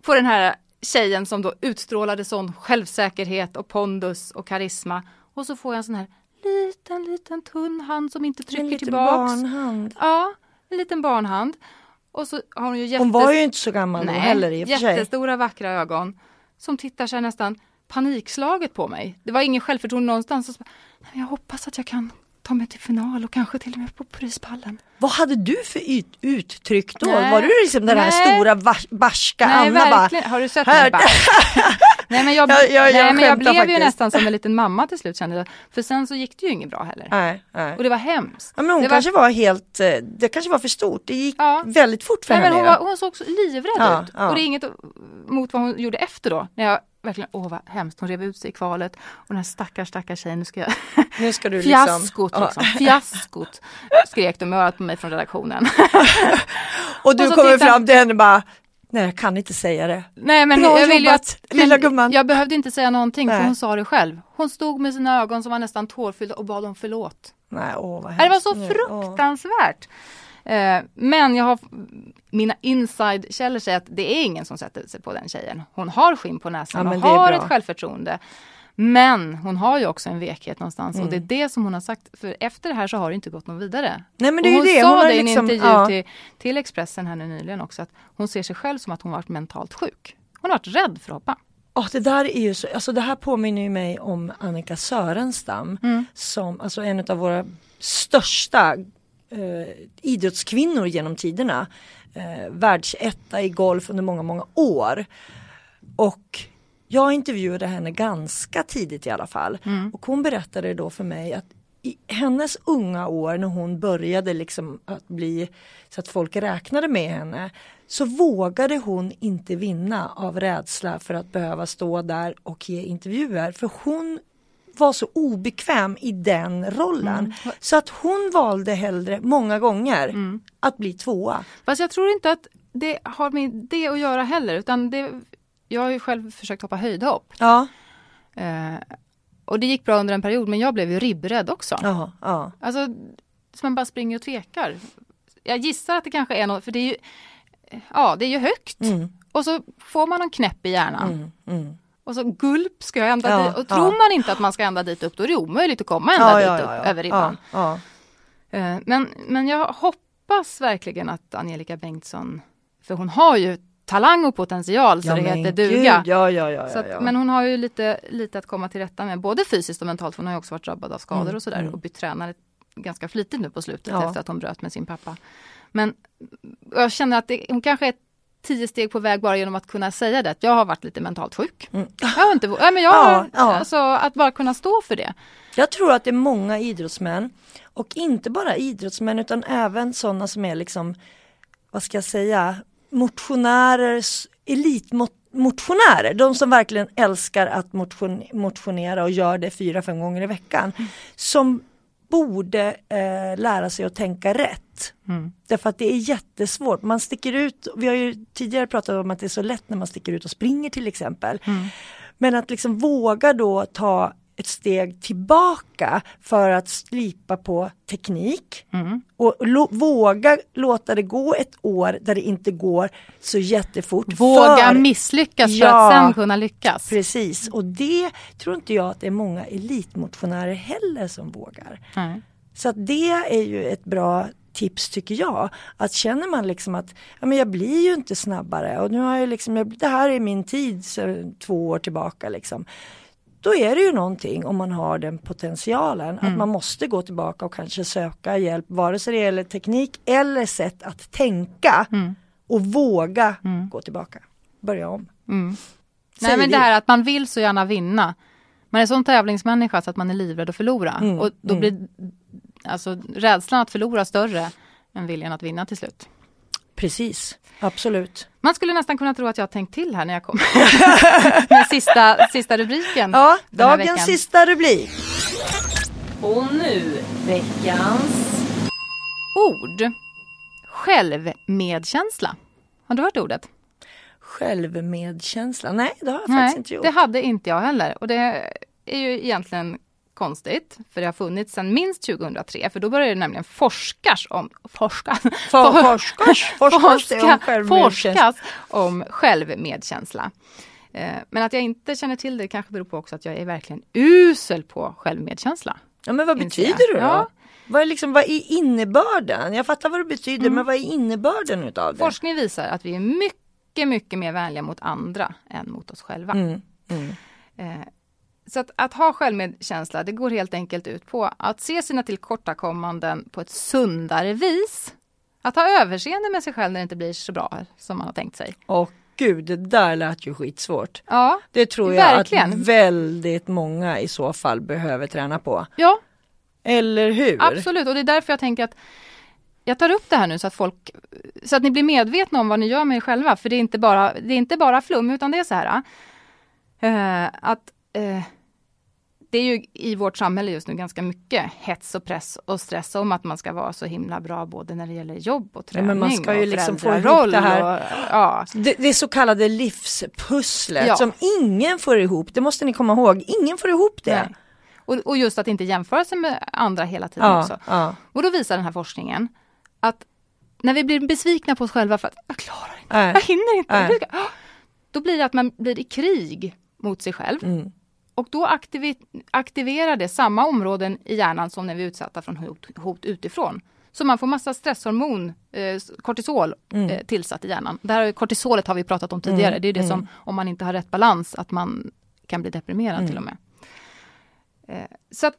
på den här tjejen som då utstrålade sån självsäkerhet och pondus och karisma. Och så får jag en sån här liten, liten tunn hand som inte En trycker liten tillbaks. barnhand. Ja, en liten barnhand. Och så har hon ju jättes... Hon var ju inte så gammal då Nej, heller i och för sig. jättestora vackra ögon. Som tittar sig nästan panikslaget på mig. Det var ingen självförtroende någonstans. Så, bara, "Nej, men jag hoppas att jag kan ta mig till final och kanske till och med på prispallen. Vad hade du för ut- uttryck då? Nej. Var du liksom den här Nej. stora vars- barska Nej, Anna bara verkligen. Har du sett Här- mig? Bara, Nej men jag, Jag- jag- jag nej, men jag blev ju faktiskt. nästan som en liten mamma till slut kände jag. För sen så gick det ju inget bra heller. Nej, nej. Och det var hemskt. Ja, men hon det kanske var helt, eh, det kanske var för stort. Det gick Ja. väldigt fort för Nej, men henne. hon, ju. var, hon såg också livrädd Ja, ut. Och det är inget mot vad hon gjorde efter då. När jag verkligen, åh vad hemskt, hon rev ut sig i kvalet. Och den här stackars stackars tjejen, nu ska jag... Nu ska du *laughs* liksom... Fiaskot Ja. liksom, fiaskot. Skrek de i örat på mig från redaktionen. *laughs* Och du Och så kommer fram till henne bara, nej jag kan inte säga det. Nej men Bra jag vill jobbat, att, lilla gumman. Jag behövde inte säga någonting Nej. för hon sa det själv. Hon stod med sina ögon som var nästan tårfyllda och bad om förlåt. Nej, åh vad Det var så Nu, åh. fruktansvärt. Eh, men jag har mina inside-källor säger att det är ingen som sätter sig på den tjejen. Hon har skinn på näsan Ja, och har ett självförtroende. Men hon har ju också en vekhet någonstans Mm. och det är det som hon har sagt. För efter det här så har det inte gått någon vidare. Nej men det är hon det. sa Hon det i en liksom, intervju ja. till, till Expressen här nu nyligen också att hon ser sig själv som att hon varit mentalt sjuk. Hon har varit rädd för att hoppa. Ja, det där är ju så, alltså det här påminner ju mig om Annika Sörenstam Mm. som alltså en av våra största eh, idrottskvinnor genom tiderna. Eh, världsetta i golf under många, många år. Och jag intervjuade henne ganska tidigt i alla fall. Mm. Och hon berättade då för mig att i hennes unga år när hon började liksom att bli så att folk räknade med henne så vågade hon inte vinna av rädsla för att behöva stå där och ge intervjuer för hon var så obekväm i den rollen Mm. så att hon valde hellre många gånger Mm. att bli tvåa. Fast jag tror inte att det har med det att göra heller. Utan det, jag har ju själv försökt hoppa höjdhopp. Ja, Eh, och det gick bra under en period men jag blev ju ribbrädd också. ja, ja. Alltså, så man bara springer och tvekar. Jag gissar att det kanske är något, för det är ju, ja det är ju högt. Mm, Och så får man en knäpp i hjärnan. mm, mm. Och så gulp ska jag ända Ja, dit. Och tror man inte att man ska ända dit upp då är det omöjligt att komma ända dit upp över ribban. Eh, Men, men jag hoppas verkligen att Angelica Bengtsson, för hon har ju talang och potential så Ja, det heter duga. gud, Ja, ja, ja, att, ja. Men hon har ju lite, lite att komma till rätta med, både fysiskt och mentalt, för hon har ju också varit drabbad av skador Mm, och sådär mm. och bytt tränare ganska flitigt nu på slutet Ja. efter att hon bröt med sin pappa. Men jag känner att det, hon kanske är tio steg på väg bara genom att kunna säga det, att jag har varit lite mentalt sjuk. Mm. Jag har inte, nej, men jag, *laughs* Ja, har- ja. Alltså, att bara kunna stå för det. Jag tror att det är många idrottsmän och inte bara idrottsmän utan även sådana som är liksom, vad ska jag säga, motionärer, elitmotionärer. De som verkligen älskar att motion, motionera och gör det fyra, fem gånger i veckan. Som borde eh, lära sig att tänka rätt. Därför att det är jättesvårt. Man sticker ut, vi har ju tidigare pratat om att det är så lätt när man sticker ut och springer till exempel. Men att liksom våga då ta ett steg tillbaka för att slipa på teknik och lo- våga låta det gå ett år där det inte går så jättefort. Våga för- misslyckas för Ja. att sen kunna lyckas. Precis, och det tror inte jag att det är många elitmotionärer heller som vågar. Nej. Så det är ju ett bra tips tycker jag. Att känner man liksom att ja, men jag blir ju inte snabbare och nu har jag liksom, jag, det här är min tid så, två år tillbaka liksom. Då är det ju någonting om man har den potentialen att man måste gå tillbaka och kanske söka hjälp vare sig det gäller teknik eller sätt att tänka och våga gå tillbaka. Börja om. Mm. Nej men det här att man vill så gärna vinna. Man är sån tävlingsmänniska så att man är livrädd att förlora. Mm, Och då mm. blir alltså, rädslan att förlora större än viljan att vinna till slut. Precis, absolut. Man skulle nästan kunna tro att jag har tänkt till här när jag kom *laughs* med sista, sista rubriken. Ja, dagens sista rubrik. Och nu veckans Ord. Självmedkänsla. Har du hört ordet? Självmedkänsla, nej det har jag faktiskt inte gjort. det hade inte jag heller. Och det är ju egentligen konstigt, för det har funnits sedan minst 2003, för då började det nämligen forskas om, forskas, For, *laughs* forskas, forskas det om forskas om självmedkänsla. Eh, Men att jag inte känner till det kanske beror på också att jag är verkligen usel på självmedkänsla. Ja men vad betyder det då? Ja. Vad är, liksom, vad är innebörden? Jag fattar vad det betyder Mm. men vad är innebörden utav det? Forskning visar att vi är mycket, mycket mer vänliga mot andra än mot oss själva. Mm, mm. Så att, att ha självmedkänsla, det går helt enkelt ut på att se sina tillkortakommanden på ett sundare vis. Att ha överseende med sig själv när det inte blir så bra som man har tänkt sig. Och gud, det där lät ju skitsvårt. Ja, Det tror jag Verkligen. att väldigt många i så fall behöver träna på. ja Eller hur? absolut. Och det är därför jag tänker att jag tar upp det här nu så att folk, så att ni blir medvetna om vad ni gör med er själva. För det är inte bara, det är inte bara flum, utan det är så här. eh, att eh, det är ju i vårt samhälle just nu ganska mycket hets och press och stress om att man ska vara så himla bra både när det gäller jobb och Ja, träning men man ska ju liksom få ihop det här. Och, ja. Det, det så kallade livspusslet Ja. som ingen får ihop, det måste ni komma ihåg, ingen får ihop det. Nej. Och, och just att inte jämföra sig med andra hela tiden också. Ja, ja. Och då visar den här forskningen att när vi blir besvikna på oss själva för att jag klarar inte, Nej. jag hinner inte. Ah! Då blir det att man blir i krig mot sig själv. Mm. Och då aktivi- aktiverar det samma områden i hjärnan som när vi är utsatta från hot, hot utifrån. Så man får massa stresshormon, eh, kortisol, Mm. eh, tillsatt i hjärnan. Det här kortisolet har vi pratat om tidigare. Det är det som, om man inte har rätt balans, att man kan bli deprimerad Mm. till och med. Eh, så att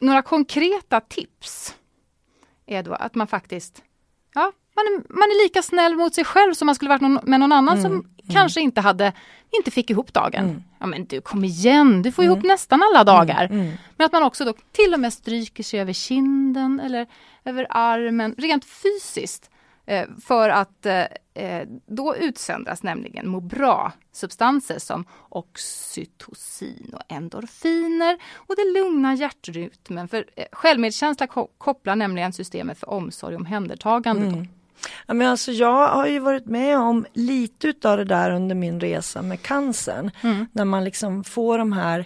några konkreta tips är då att man faktiskt, ja, man är, man är lika snäll mot sig själv som man skulle varit någon, med någon annan Mm, som kanske inte hade, inte fick ihop dagen. Ja men du kom igen, du får ihop nästan alla dagar. Mm. Men att man också då till och med stryker sig över kinden eller över armen, rent fysiskt. Eh, för att eh, eh, då utsöndras nämligen må bra-substanser som oxytocin och endorfiner och det lugnar hjärtrytmen. För självmedkänsla ko- kopplar nämligen systemet för omsorg och omhändertagande. då. Ja, men alltså jag har ju varit med om lite utav det där under min resa med cancern. När man liksom får de här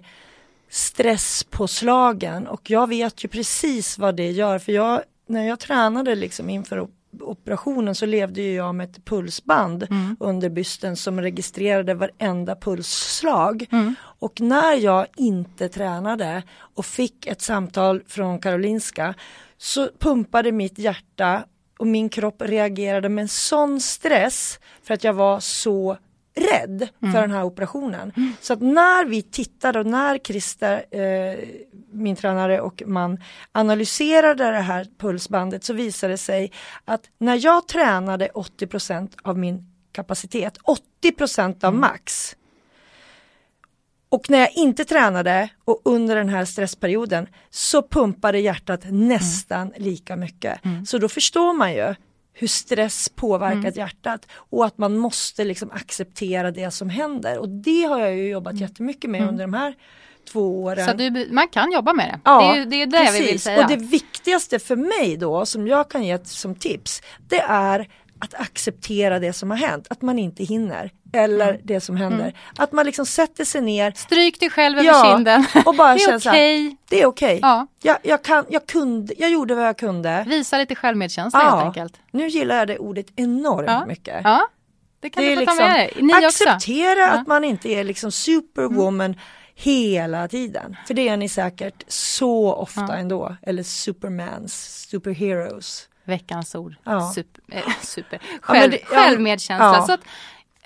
stresspåslagen. Och jag vet ju precis vad det gör. För jag, när jag tränade liksom inför op- operationen så levde ju jag med ett pulsband under bysten som registrerade varenda pulsslag. Och när jag inte tränade och fick ett samtal från Karolinska så pumpade mitt hjärta och min kropp reagerade med en sån stress för att jag var så rädd för den här operationen. Så att när vi tittade och när Christer, eh, min tränare och man analyserade det här pulsbandet så visade det sig att när jag tränade 80% av min kapacitet, 80% av max och när jag inte tränade och under den här stressperioden så pumpade hjärtat nästan lika mycket. Så då förstår man ju hur stress påverkat hjärtat och att man måste liksom acceptera det som händer. Och det har jag ju jobbat jättemycket med under de här två åren. Så du, man kan jobba med det. Ja, det är det, är det vi vill säga. Och det viktigaste för mig då som jag kan ge som tips det är att acceptera det som har hänt, att man inte hinner eller Mm. det som händer. Att man liksom sätter sig ner Stryk dig själv över Ja, kinden. och bara *laughs* det är okej. det är okej. Ja. Jag, jag, kan, jag, kunde, jag gjorde vad jag kunde. Visa lite självmedkänsla helt enkelt. Nu gillar jag det ordet enormt Ja. mycket. Ja, det kan Det du få liksom, ta med dig. Ni också. acceptera Ja. Mm. att man inte är liksom superwoman hela tiden. För det är ni säkert så ofta Ja. ändå. Eller supermans, superheroes. Veckans ord. Ja. *laughs* Super. Eh, super. Ja, Själv, men det- ja, självmedkänsla. ja. Så att,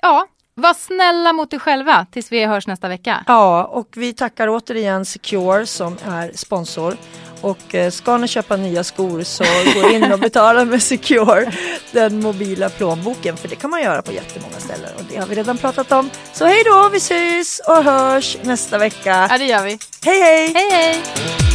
ja, var snälla mot dig själva tills vi hörs nästa vecka. Ja, och vi tackar återigen Secure som är sponsor. Och eh, ska ni köpa nya skor så gå in och betala med Secure, den mobila plånboken. För det kan man göra på jättemånga ställen och det har vi redan pratat om. Så hej då, vi ses och hörs nästa vecka. Ja, det gör vi. Hej hej! Hej, hej!